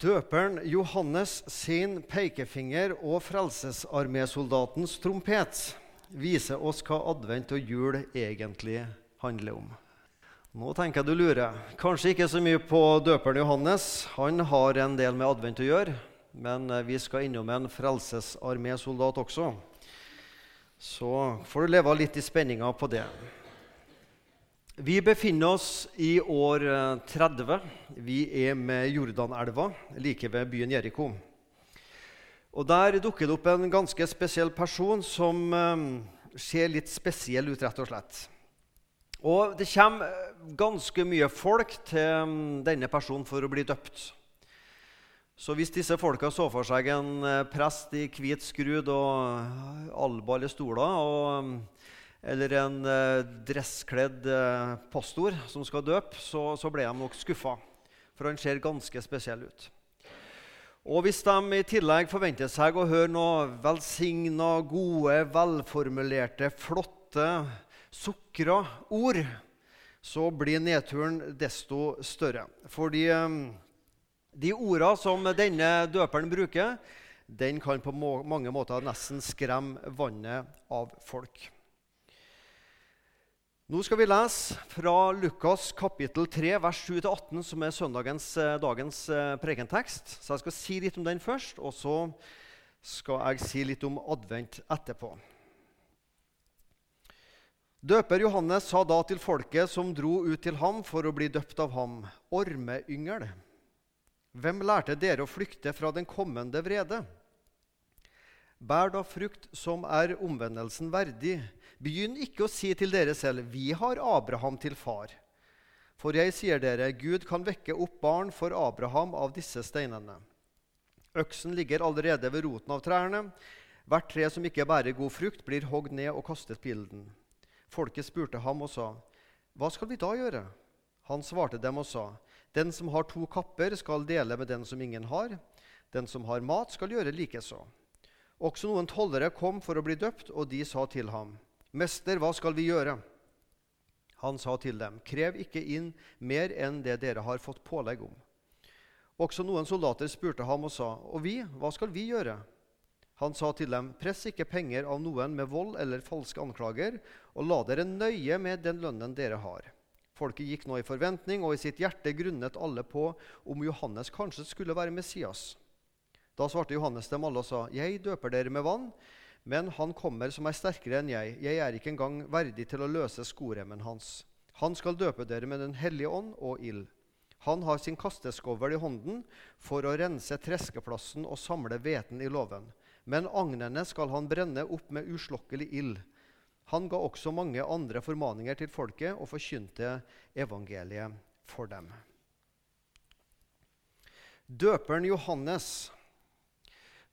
Døperen Johannes sin pekefinger og Frelsesarmésoldatens trompet viser oss hva advent og jul egentlig handler om. Nå tenker jeg du lurer. Kanskje ikke så mye på døperen Johannes. Han har en del med advent å gjøre. Men vi skal innom en frelsesarmésoldat også. Så får du leve litt i spenninga på det. Vi befinner oss i år 30. Eh, vi er med Jordanelva, like ved byen Jeriko. Og Der dukker det opp en ganske spesiell person som eh, ser litt spesiell ut, rett og slett. Og det kommer eh, ganske mye folk til mm, denne personen for å bli døpt. Så hvis disse folka så for seg en prest i hvit skrud og alba eller stoler og mm, eller en eh, dresskledd eh, pastor som skal døpe, så, så ble de nok skuffa. For han ser ganske spesiell ut. Og hvis de i tillegg forventer seg å høre noe velsigna, gode, velformulerte, flotte, sukra ord, så blir nedturen desto større. Fordi eh, de orda som denne døperen bruker, den kan på mange måter nesten skremme vannet av folk. Nå skal vi lese fra Lukas kapittel 3, vers 7-18, som er søndagens, eh, dagens eh, prekentekst. Så jeg skal si litt om den først, og så skal jeg si litt om advent etterpå. Døper Johannes sa da til folket som dro ut til ham for å bli døpt av ham, ormeyngel. Hvem lærte dere å flykte fra den kommende vrede? Bær da frukt som er omvendelsen verdig Begynn ikke å si til dere selv, 'Vi har Abraham til far'. For jeg sier dere, Gud kan vekke opp barn for Abraham av disse steinene. Øksen ligger allerede ved roten av trærne. Hvert tre som ikke bærer god frukt, blir hogd ned og kastet på ilden. Folket spurte ham og sa, 'Hva skal vi da gjøre?' Han svarte dem og sa, 'Den som har to kapper, skal dele med den som ingen har.' 'Den som har mat, skal gjøre likeså.' Også noen tollere kom for å bli døpt, og de sa til ham, 'Mester, hva skal vi gjøre?' Han sa til dem, 'Krev ikke inn mer enn det dere har fått pålegg om.' Også noen soldater spurte ham og sa, 'Og vi, hva skal vi gjøre?' Han sa til dem, 'Press ikke penger av noen med vold eller falske anklager,' 'og la dere nøye med den lønnen dere har.' Folket gikk nå i forventning, og i sitt hjerte grunnet alle på om Johannes kanskje skulle være Messias. Da svarte Johannes dem alle og sa, 'Jeg døper dere med vann.' Men han kommer som er sterkere enn jeg. Jeg er ikke engang verdig til å løse skoremmen hans. Han skal døpe dere med Den hellige ånd og ild. Han har sin kasteskovl i hånden for å rense treskeplassen og samle hveten i låven. Men agnene skal han brenne opp med uslokkelig ild. Han ga også mange andre formaninger til folket og forkynte evangeliet for dem. Døperen Johannes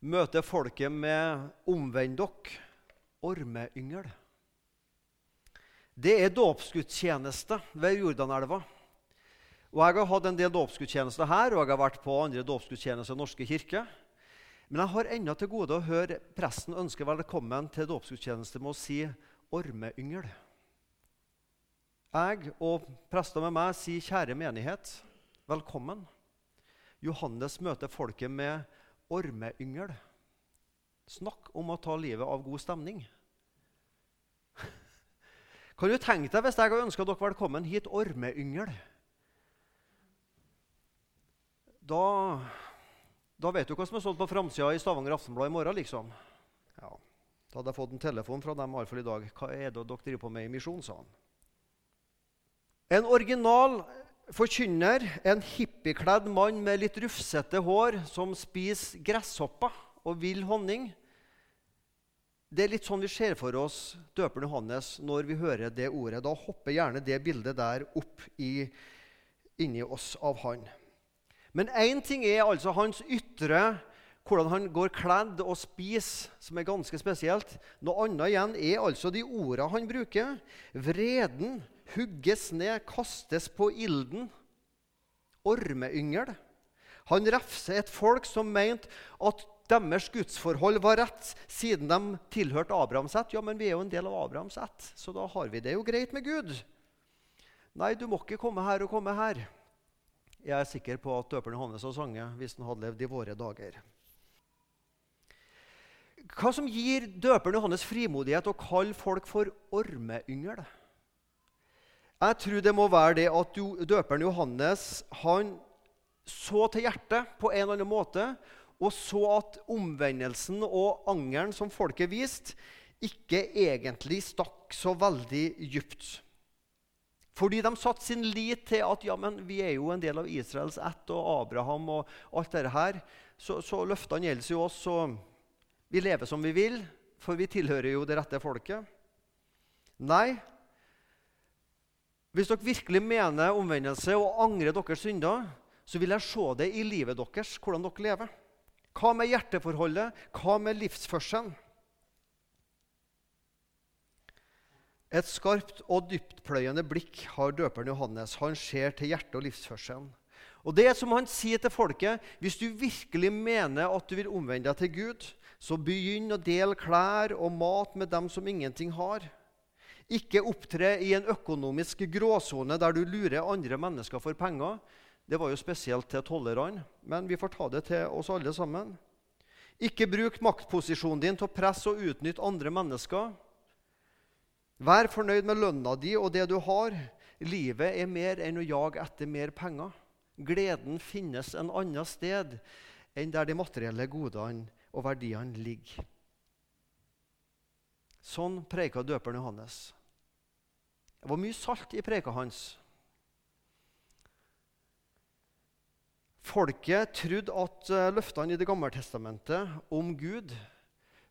møter folket med 'omvend dere', ormeyngel. Det er dåpsgudstjeneste ved Jordanelva. Og Jeg har hatt en del dåpsgudstjenester her, og jeg har vært på andre dåpsgudstjenester i Norske kirke. Men jeg har ennå til gode å høre presten ønske velkommen til dåpsgudstjeneste med å si 'ormeyngel'. Jeg og prester med meg sier 'kjære menighet, velkommen'. Johannes møter folket med ormeyngel. Snakk om å ta livet av god stemning. Kan du tenke deg hvis jeg hadde ønska dere velkommen hit, ormeyngel? Da, da vet du hva som er stått på framsida i Stavanger Aftenblad i morgen. liksom. Ja, Da hadde jeg fått en telefon fra dem i dag. Hva er det dere driver på med i misjon? sa han. En original forkynner, en hippiekledd mann med litt rufsete hår, som spiser gresshopper og vill honning. Det er litt sånn vi ser for oss døperen Johannes når vi hører det ordet. Da hopper gjerne det bildet der opp i, inni oss av han. Men én ting er altså hans ytre, hvordan han går kledd og spiser, som er ganske spesielt. Noe annet igjen er altså de ordene han bruker. Vreden, hugges ned, kastes på ilden. Ormeyngel. Han refser et folk som mente at deres gudsforhold var rett, siden de tilhørte Abrahams ett. Ja, men vi er jo en del av Abrahams ett, så da har vi det jo greit med Gud. Nei, du må ikke komme her og komme her. jeg er sikker på at døperen Johannes hadde sunget hvis han hadde levd i våre dager. Hva som gir døperen Johannes frimodighet å kalle folk for ormeyngel? Jeg tror det må være det at døperen Johannes han så til hjertet på en eller annen måte, og så at omvendelsen og angeren som folket viste, ikke egentlig stakk så veldig dypt. Fordi de satte sin lit til at ja, men vi er jo en del av Israels ett og Abraham og alt dette her. Så, så løftene gjelder jo oss, og vi lever som vi vil, for vi tilhører jo det rette folket. Nei. Hvis dere virkelig mener omvendelse og angrer deres synder, så vil jeg se det i livet deres, hvordan dere lever. Hva med hjerteforholdet? Hva med livsførselen? Et skarpt og dyptpløyende blikk har døperen Johannes. Han ser til hjertet og livsførselen. Og det er som han sier til folket, hvis du virkelig mener at du vil omvende deg til Gud, så begynn å dele klær og mat med dem som ingenting har. Ikke opptre i en økonomisk gråsone der du lurer andre mennesker for penger. Det var jo spesielt til tollerne, men vi får ta det til oss alle sammen. Ikke bruk maktposisjonen din til å presse og utnytte andre mennesker. Vær fornøyd med lønna di og det du har. Livet er mer enn å jage etter mer penger. Gleden finnes en annet sted enn der de materielle godene og verdiene ligger. Sånn preika døperen Johannes. Det var mye salt i preka hans. Folket trodde at eh, løftene i Det gamle testamentet om Gud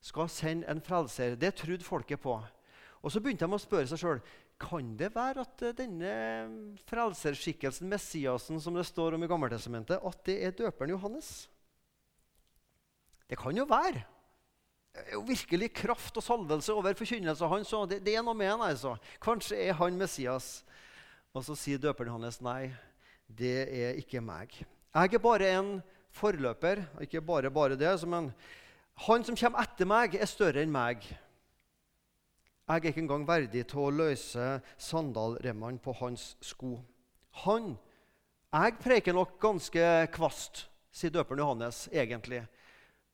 skal sende en frelser. Det trodde folket på. Og Så begynte de å spørre seg sjøl kan det være at eh, denne frelserskikkelsen, Messiasen, som det står om i Gammeltestamentet, at det er døperen Johannes? Det kan jo være. Jo virkelig kraft og salvelse over forkynnelsen hans. Det, det er noe med han, altså. Kanskje er han Messias. Og så sier døperen hans nei, det er ikke meg. Jeg er bare en forløper. Ikke bare bare det, men han som kommer etter meg, er større enn meg. Jeg er ikke engang verdig til å løse sandalremmene på hans sko. Han Jeg preker nok ganske kvast, sier døperen Johannes egentlig.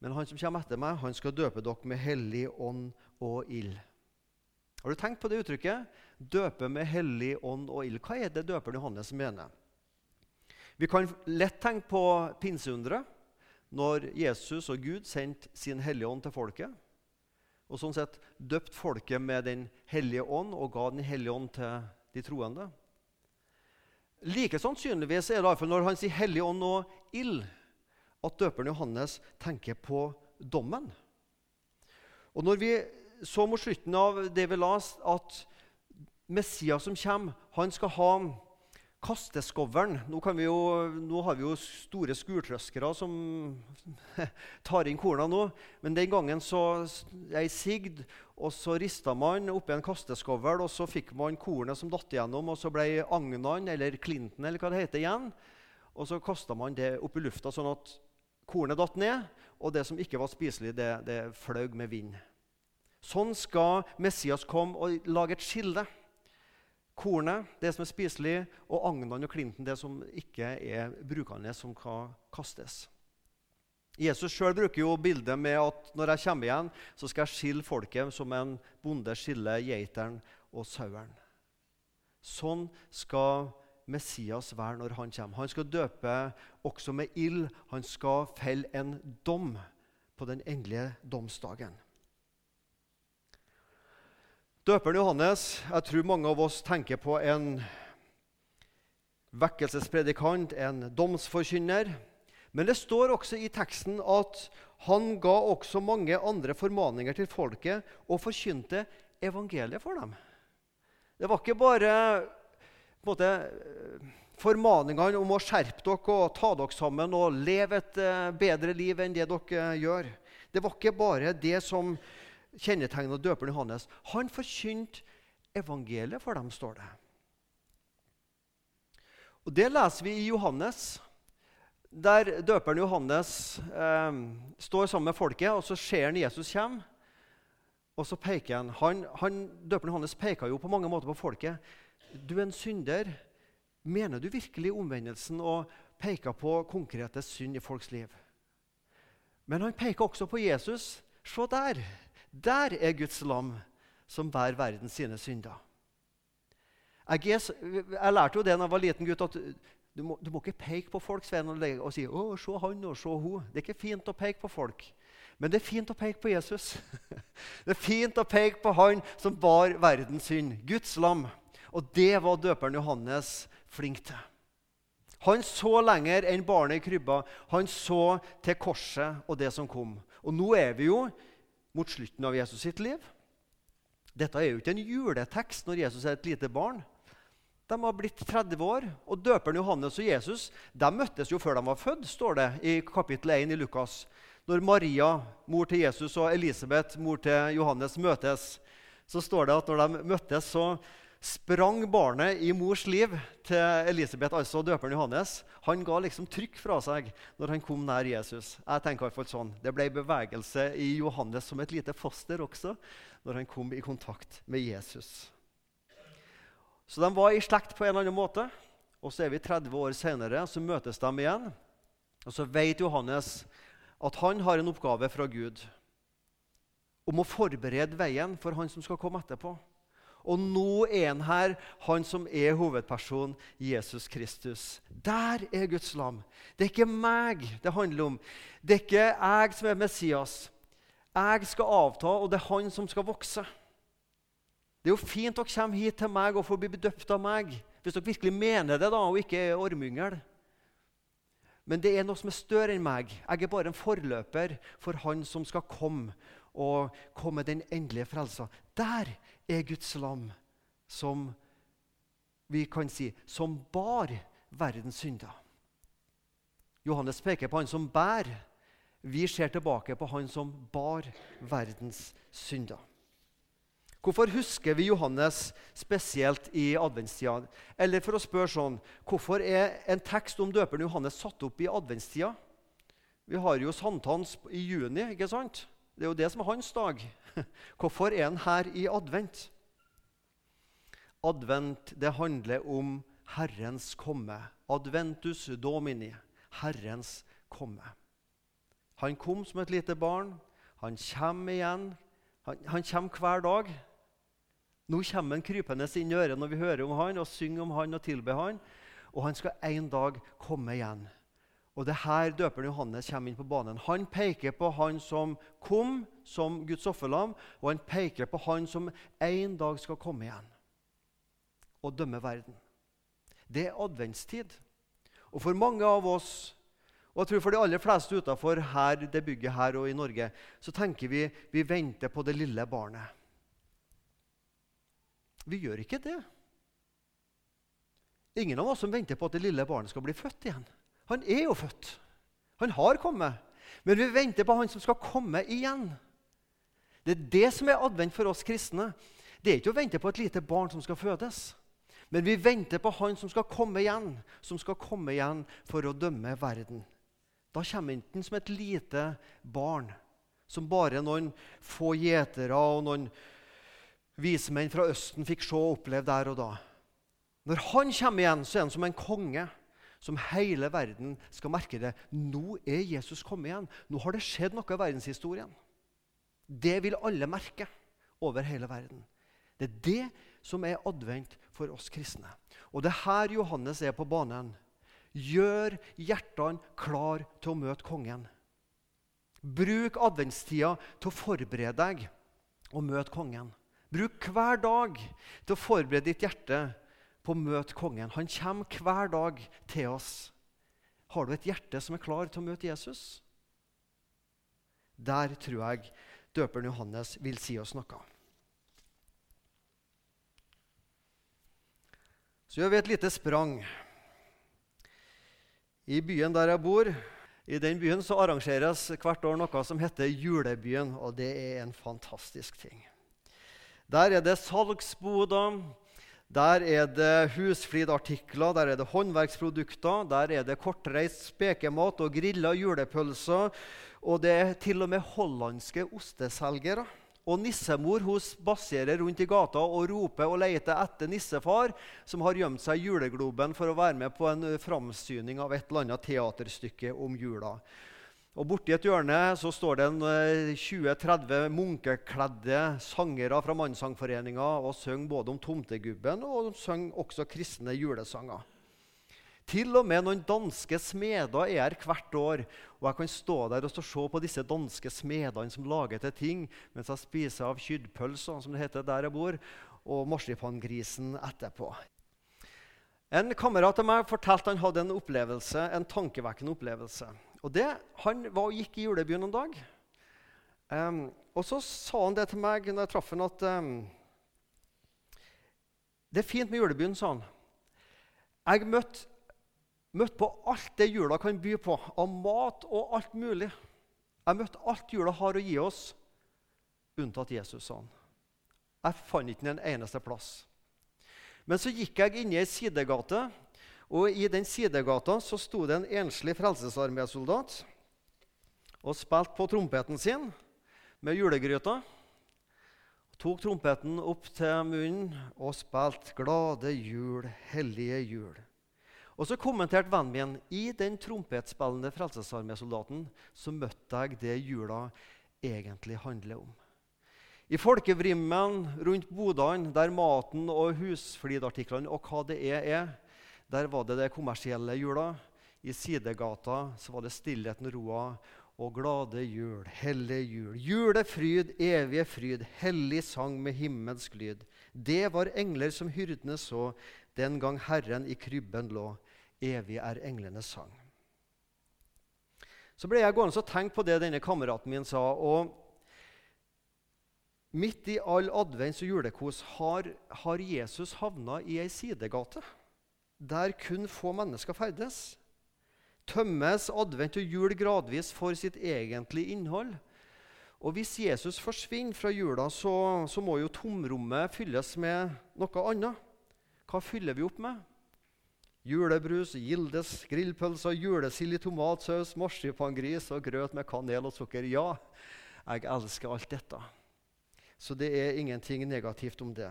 Men han som kommer etter meg, han skal døpe dere med hellig ånd og ild. Har du tenkt på det uttrykket? Døpe med hellig ånd og ild. Hva er det døperen Johannes mener? Vi kan lett tenke på pinseunderet, når Jesus og Gud sendte sin hellige ånd til folket og sånn sett døpt folket med Den hellige ånd og ga Den hellige ånd til de troende. Like sannsynligvis er det iallfall når han sier Hellig ånd og ild, at døperen Johannes tenker på dommen. Og når vi så mot slutten av det vi las, at Messias som kommer, han skal ha Kasteskovlen nå, nå, har vi jo store skurtrøskere som tar inn korna nå. Men den gangen så ei sigd, og så rista man oppi en kasteskovl, og så fikk man kornet som datt igjennom, og så ble agnene, eller klinten, eller hva det heter, igjen. Og så kasta man det opp i lufta, sånn at kornet datt ned, og det som ikke var spiselig, det, det fløy med vind. Sånn skal Messias komme og lage et skille kornet, det som er spiselig, og agnene og klinten, det som ikke er brukende, som kan kastes. Jesus sjøl bruker jo bildet med at når jeg kommer igjen, så skal jeg skille folket som en bonde skiller geiteren og saueren. Sånn skal Messias være når han kommer. Han skal døpe også med ild. Han skal felle en dom på den endelige domsdagen. Døperen Johannes Jeg tror mange av oss tenker på en vekkelsespredikant, en domsforkynner. Men det står også i teksten at han ga også mange andre formaninger til folket og forkynte evangeliet for dem. Det var ikke bare måte, formaningene om å skjerpe dere og ta dere sammen og leve et eh, bedre liv enn det dere gjør. Det var ikke bare det som kjennetegna døperen Johannes. Han forkynte evangeliet for dem, står det. Og Det leser vi i Johannes, der døperen Johannes eh, står sammen med folket, og så ser han Jesus komme. Og så peker han, han, han Døperen Johannes peker jo på mange måter på folket. Du er en synder. Mener du virkelig omvendelsen og peker på konkrete synd i folks liv. Men han peker også på Jesus. Se der! Der er Guds lam som bærer verden sine synder. Jeg, jeg, lærte jo det da jeg var liten gutt, at du må, du må ikke peke på folks venn og, og si 'Å, se han og se hun'. Det er ikke fint å peke på folk. Men det er fint å peke på Jesus. Det er fint å peke på han som bar verdens synd, Guds lam. Og det var døperen Johannes flink til. Han så lenger enn barnet i krybba. Han så til korset og det som kom. Og nå er vi jo mot slutten av Jesus sitt liv. Dette er jo ikke en juletekst når Jesus er et lite barn. De har blitt 30 år, og døperen Johannes og Jesus de møttes jo før de var født, står det i kapittel 1 i Lukas. Når Maria, mor til Jesus, og Elisabeth, mor til Johannes, møtes, så står det at når de møttes, så sprang barnet i mors liv til Elisabeth, altså døperen Johannes. Han ga liksom trykk fra seg når han kom nær Jesus. Jeg tenker i hvert fall sånn. Det ble bevegelse i Johannes som et lite foster også når han kom i kontakt med Jesus. Så de var i slekt på en eller annen måte. Og så er vi 30 år senere, så møtes de igjen. Og så vet Johannes at han har en oppgave fra Gud om å forberede veien for han som skal komme etterpå. Og nå er han her, han som er hovedpersonen, Jesus Kristus. Der er Guds lam. Det er ikke meg det handler om. Det er ikke jeg som er Messias. Jeg skal avta, og det er han som skal vokse. Det er jo fint dere kommer hit til meg og får bli bedøpt av meg. Hvis dere virkelig mener det da, og ikke er ormyngel. Men det er noe som er større enn meg. Jeg er bare en forløper for han som skal komme og komme den endelige frelsa. Der er Guds lam som vi kan si, som bar verdens synder. Johannes peker på han som bærer. Vi ser tilbake på han som bar verdens synder. Hvorfor husker vi Johannes spesielt i adventstida? Eller for å spørre sånn, hvorfor er en tekst om døperen Johannes satt opp i adventstida? Vi har jo sankthans i juni, ikke sant? Det er jo det som er hans dag. Hvorfor er han her i advent? Advent det handler om Herrens komme. Adventus domini, Herrens komme. Han kom som et lite barn. Han kommer igjen. Han, han kommer hver dag. Nå kommer han krypende inn i øret når vi hører om han og synger om han og tilber han. Og han skal en dag komme igjen. Og det er her døperen Johannes kommer inn på banen. Han peker på han som kom som Guds offerlam, og han peker på han som en dag skal komme igjen og dømme verden. Det er adventstid. Og for mange av oss, og jeg tror for de aller fleste utenfor her, det bygget her og i Norge, så tenker vi vi venter på det lille barnet. Vi gjør ikke det. Ingen av oss som venter på at det lille barnet skal bli født igjen. Han er jo født. Han har kommet. Men vi venter på han som skal komme igjen. Det er det som er advent for oss kristne. Det er ikke å vente på et lite barn som skal fødes. Men vi venter på han som skal komme igjen, som skal komme igjen for å dømme verden. Da kommer enten som et lite barn, som bare noen få gjetere og noen vismenn fra Østen fikk se og oppleve der og da. Når han kommer igjen, så er han som en konge som hele verden skal merke det. Nå er Jesus kommet igjen. Nå har det skjedd noe i verdenshistorien. Det vil alle merke over hele verden. Det er det som er advent for oss kristne. Og det er her Johannes er på banen. Gjør hjertene klar til å møte kongen. Bruk adventstida til å forberede deg og møte kongen. Bruk hver dag til å forberede ditt hjerte på å møte kongen. Han kommer hver dag til oss. Har du et hjerte som er klar til å møte Jesus? Der tror jeg døperen Johannes vil si oss noe. Så gjør vi et lite sprang. I byen der jeg bor, i den byen så arrangeres hvert år noe som heter Julebyen. Og det er en fantastisk ting. Der er det salgsboder, der er det husflidartikler, der er det håndverksprodukter, der er det kortreist spekemat og grilla julepølser. Og det er til og med hollandske osteselgere. Og nissemor hun spaserer rundt i gata og roper og leter etter nissefar, som har gjemt seg i julegloben for å være med på en framsyning av et eller annet teaterstykke om jula. Og Borti et hjørne så står det en 20-30 eh, munkekledde sangere fra Mannssangforeninga og synger både om tomtegubben og de også kristne julesanger. Til og med noen danske smeder er her hvert år. Og jeg kan stå der og se på disse danske smedene som lager til ting, mens jeg spiser av kyddpølsa, som det heter der jeg bor, og marsipangrisen etterpå. En kamerat av meg fortalte han hadde en opplevelse, en tankevekkende opplevelse. Og det, Han var og gikk i julebyen en dag. Um, og så sa han det til meg når jeg traff ham, at um, det er fint med julebyen, sa han. Jeg møtte Møtt på alt det jula kan by på, av mat og alt mulig. Jeg møtte alt jula har å gi oss, unntatt Jesus, sa han. Jeg fant ikke den eneste plass. Men så gikk jeg inn i ei sidegate, og i den sidegata så sto det en enslig frelsesarmésoldat og spilte på trompeten sin med julegryta. Tok trompeten opp til munnen og spilte 'Glade jul, hellige jul'. Og så kommenterte vennen min i den trompetspillende Frelsesarmésoldaten så møtte jeg det jula egentlig handler om. I folkevrimmen rundt bodene, der maten og husflidartiklene og hva det er, er, der var det det kommersielle jula. I sidegata så var det stillheten, roa og glade jul, hellige jul. Julefryd, evige fryd, hellig sang med himmelsk lyd. Det var engler som hyrdene så, den gang Herren i krybben lå. Evig er englenes sang. Så ble jeg gående og tenke på det denne kameraten min sa. og Midt i all advents og julekos har, har Jesus havna i ei sidegate der kun få mennesker ferdes. Tømmes advent og jul gradvis for sitt egentlige innhold. Og Hvis Jesus forsvinner fra jula, så, så må jo tomrommet fylles med noe annet. Hva fyller vi opp med? Julebrus, Gildes, grillpølser, julesild i tomatsaus, marsipangris og grøt med kanel og sukker. Ja, jeg elsker alt dette. Så det er ingenting negativt om det.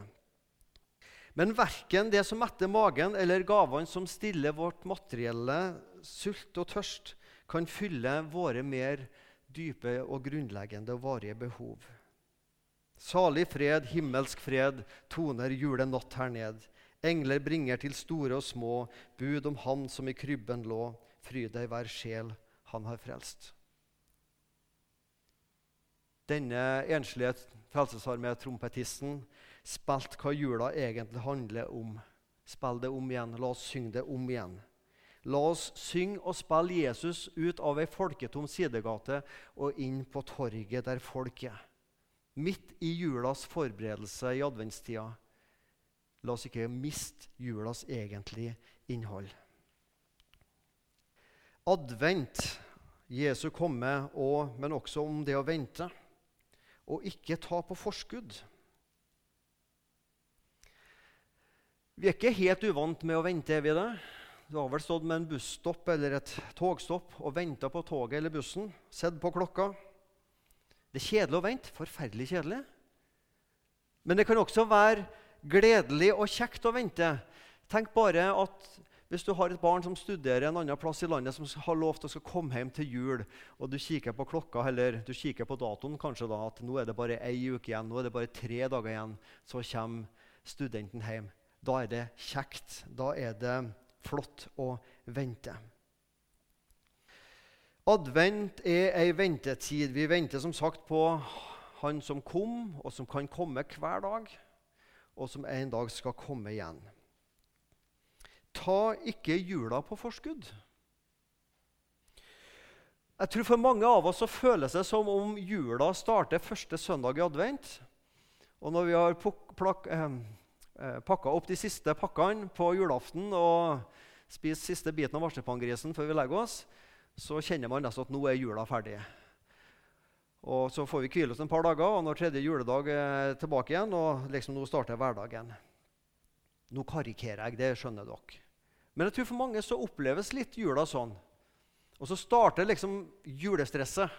Men verken det som metter magen, eller gavene som stiller vårt materielle sult og tørst, kan fylle våre mer dype og grunnleggende og varige behov. Salig fred, himmelsk fred, toner julenatt her ned. Engler bringer til store og små bud om Han som i krybben lå. Fry deg hver sjel han har frelst. Denne enslige frelsesarmé-trompetisten spilte hva jula egentlig handler om. Spill det om igjen. La oss synge det om igjen. La oss synge og spille Jesus ut av ei folketom sidegate og inn på torget der folk er. Midt i julas forberedelse i adventstida La oss ikke miste julas egentlige innhold. Advent, Jesu komme, og, men også om det å vente. Og ikke ta på forskudd. Vi er ikke helt uvant med å vente, er vi det? Du har vel stått med en busstopp eller et togstopp og venta på toget eller bussen, sett på klokka. Det er kjedelig å vente. Forferdelig kjedelig. Men det kan også være gledelig og kjekt å vente. Tenk bare at hvis du har et barn som studerer en annen plass i landet, som har lov til å komme hjem til jul, og du kikker på klokka, eller du kikker på datoen kanskje da, at nå er det bare ei uke igjen, nå er det bare tre dager igjen, så kommer studenten hjem. Da er det kjekt. Da er det flott å vente. Advent er ei ventetid. Vi venter som sagt på Han som kom, og som kan komme hver dag og som en dag skal komme igjen. Ta ikke jula på forskudd. Jeg tror For mange av oss så føles det som om jula starter første søndag i advent. Og når vi har eh, eh, pakka opp de siste pakkene på julaften og spist siste biten av marsipangrisen før vi legger oss, så kjenner man nesten at nå er jula ferdig. Og Så får vi hvile oss en par dager, og når tredje juledag er tilbake igjen, og liksom nå starter hverdagen. Nå karikerer jeg, det skjønner dere. Men jeg tror for mange så oppleves litt jula sånn. Og så starter liksom julestresset.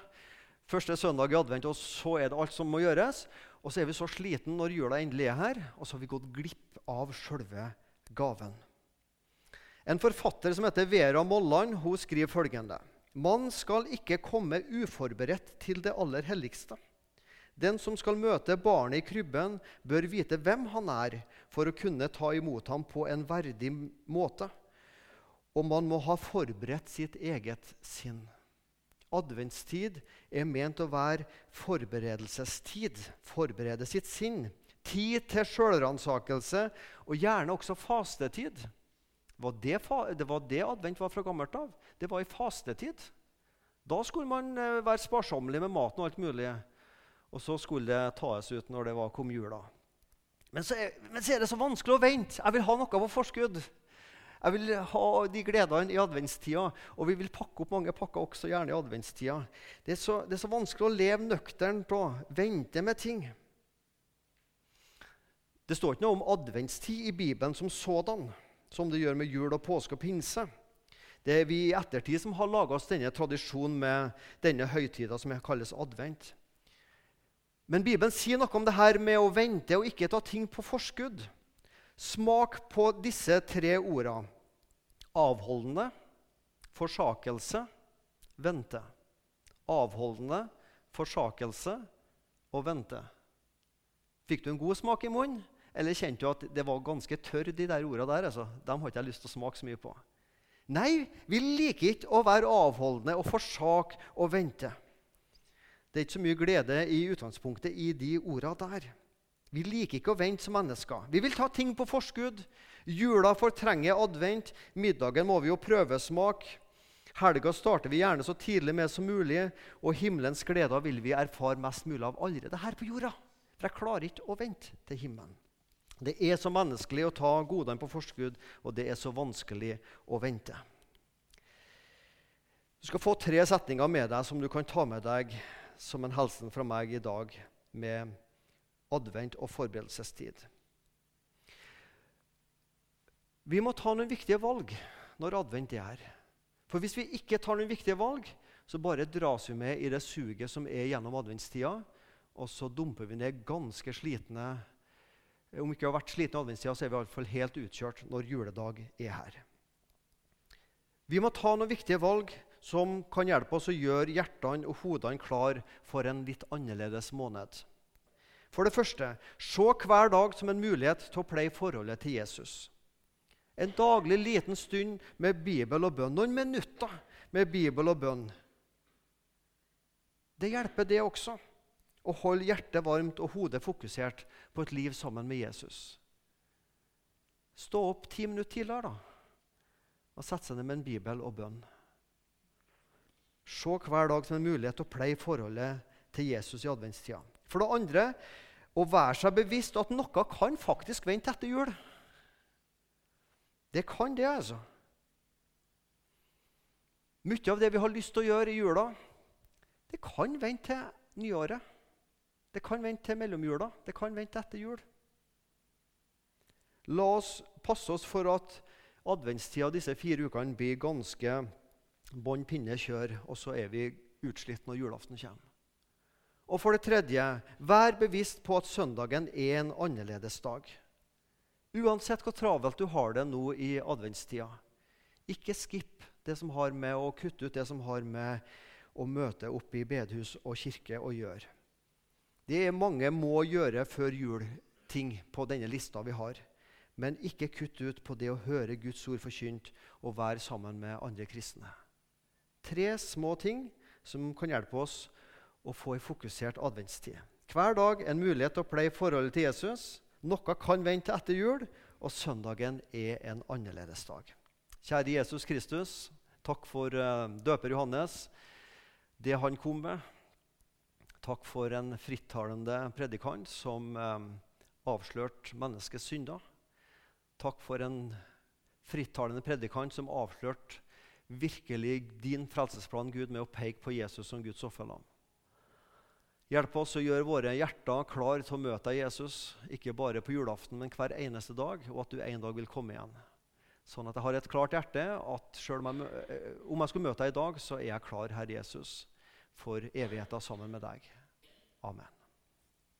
Første søndag i advent, og så er det alt som må gjøres. Og så er vi så sliten når jula endelig er her, og så har vi gått glipp av sjølve gaven. En forfatter som heter Vera Molland, hun skriver følgende.: Man skal ikke komme uforberedt til det aller helligste. Den som skal møte barnet i krybben, bør vite hvem han er, for å kunne ta imot ham på en verdig måte. Og man må ha forberedt sitt eget sinn. Adventstid er ment å være forberedelsestid. Forberede sitt sinn. Tid til sjølransakelse, og gjerne også fastetid. Var det, det, var det advent var fra gammelt av. Det var i fastetid. Da skulle man eh, være sparsommelig med maten og alt mulig. Og så skulle det tas ut når det var kom jula. Men så, er, men så er det så vanskelig å vente. Jeg vil ha noe på forskudd. Jeg vil ha de gledene i adventstida, og vi vil pakke opp mange pakker også gjerne i adventstida. Det er så, det er så vanskelig å leve nøkternt og vente med ting. Det står ikke noe om adventstid i Bibelen som sådan, som det gjør med jul og påske og pinse. Det er vi i ettertid som har laga oss denne tradisjonen med denne høytida som kalles advent. Men Bibelen sier noe om det her med å vente og ikke ta ting på forskudd. Smak på disse tre ordene. Avholdende, forsakelse, vente. Avholdende, forsakelse og vente. Fikk du en god smak i munnen, eller kjente du at det var ganske tørr, de der ordene der? Altså? Dem har ikke jeg lyst til å smake så mye på. Nei, vi liker ikke å være avholdende og forsake og vente. Det er ikke så mye glede i utgangspunktet i de orda der. Vi liker ikke å vente som mennesker. Vi vil ta ting på forskudd. Jula fortrenger advent. Middagen må vi jo prøvesmake. Helga starter vi gjerne så tidlig med som mulig, og himmelens gleder vil vi erfare mest mulig av allerede her på jorda. For jeg klarer ikke å vente til himmelen. Det er så menneskelig å ta godene på forskudd, og det er så vanskelig å vente. Du skal få tre setninger med deg som du kan ta med deg som en hilsen fra meg i dag med advent og forberedelsestid. Vi må ta noen viktige valg når advent er her. For hvis vi ikke tar noen viktige valg, så bare dras vi med i det suget som er gjennom adventstida, og så dumper vi ned ganske slitne. Om vi ikke har vært slitne i adventstida, så er vi i hvert fall helt utkjørt når juledag er her. Vi må ta noen viktige valg som kan hjelpe oss å gjøre hjertene og hodene klar for en litt annerledes måned. For det første, se hver dag som en mulighet til å pleie forholdet til Jesus. En daglig liten stund med Bibel og bønn. Noen minutter med Bibel og bønn. Det hjelper, det også. Å holde hjertet varmt og hodet fokusert på et liv sammen med Jesus. Stå opp ti minutter tidligere da, og sette seg ned med en bibel og bønn. Se hver dag som en mulighet til å pleie forholdet til Jesus i adventstida. For det andre å være seg bevisst at noe kan faktisk vente etter jul. Det kan det, altså. Mye av det vi har lyst til å gjøre i jula, det kan vente til nyåret. Det kan vente til mellomjula. Det kan vente etter jul. La oss passe oss for at adventstida disse fire ukene blir ganske bånn pinne kjør, og så er vi utslitt når julaften kommer. Og for det tredje, vær bevisst på at søndagen er en annerledes dag. Uansett hvor travelt du har det nå i adventstida, ikke skipp det som har med å kutte ut det som har med å møte opp i bedehus og kirke å gjøre. Det er mange må gjøre før jul ting på denne lista vi har. Men ikke kutt ut på det å høre Guds ord forkynt og være sammen med andre kristne. Tre små ting som kan hjelpe oss å få en fokusert adventstid. Hver dag en mulighet til å pleie forholdet til Jesus. Noe kan vente etter jul, og søndagen er en annerledes dag. Kjære Jesus Kristus, takk for uh, døper Johannes, det han kom med. Takk for en frittalende predikant som um, avslørte menneskets synder. Takk for en frittalende predikant som avslørte virkelig din frelsesplan Gud, med å peke på Jesus som Guds offerlam. Hjelp oss å gjøre våre hjerter klare til å møte Jesus, ikke bare på julaften, men hver eneste dag, og at du en dag vil komme igjen. Sånn at jeg har et klart hjerte at selv om jeg, eh, om jeg skulle møte deg i dag, så er jeg klar, Herre Jesus, for evigheten sammen med deg. Amen.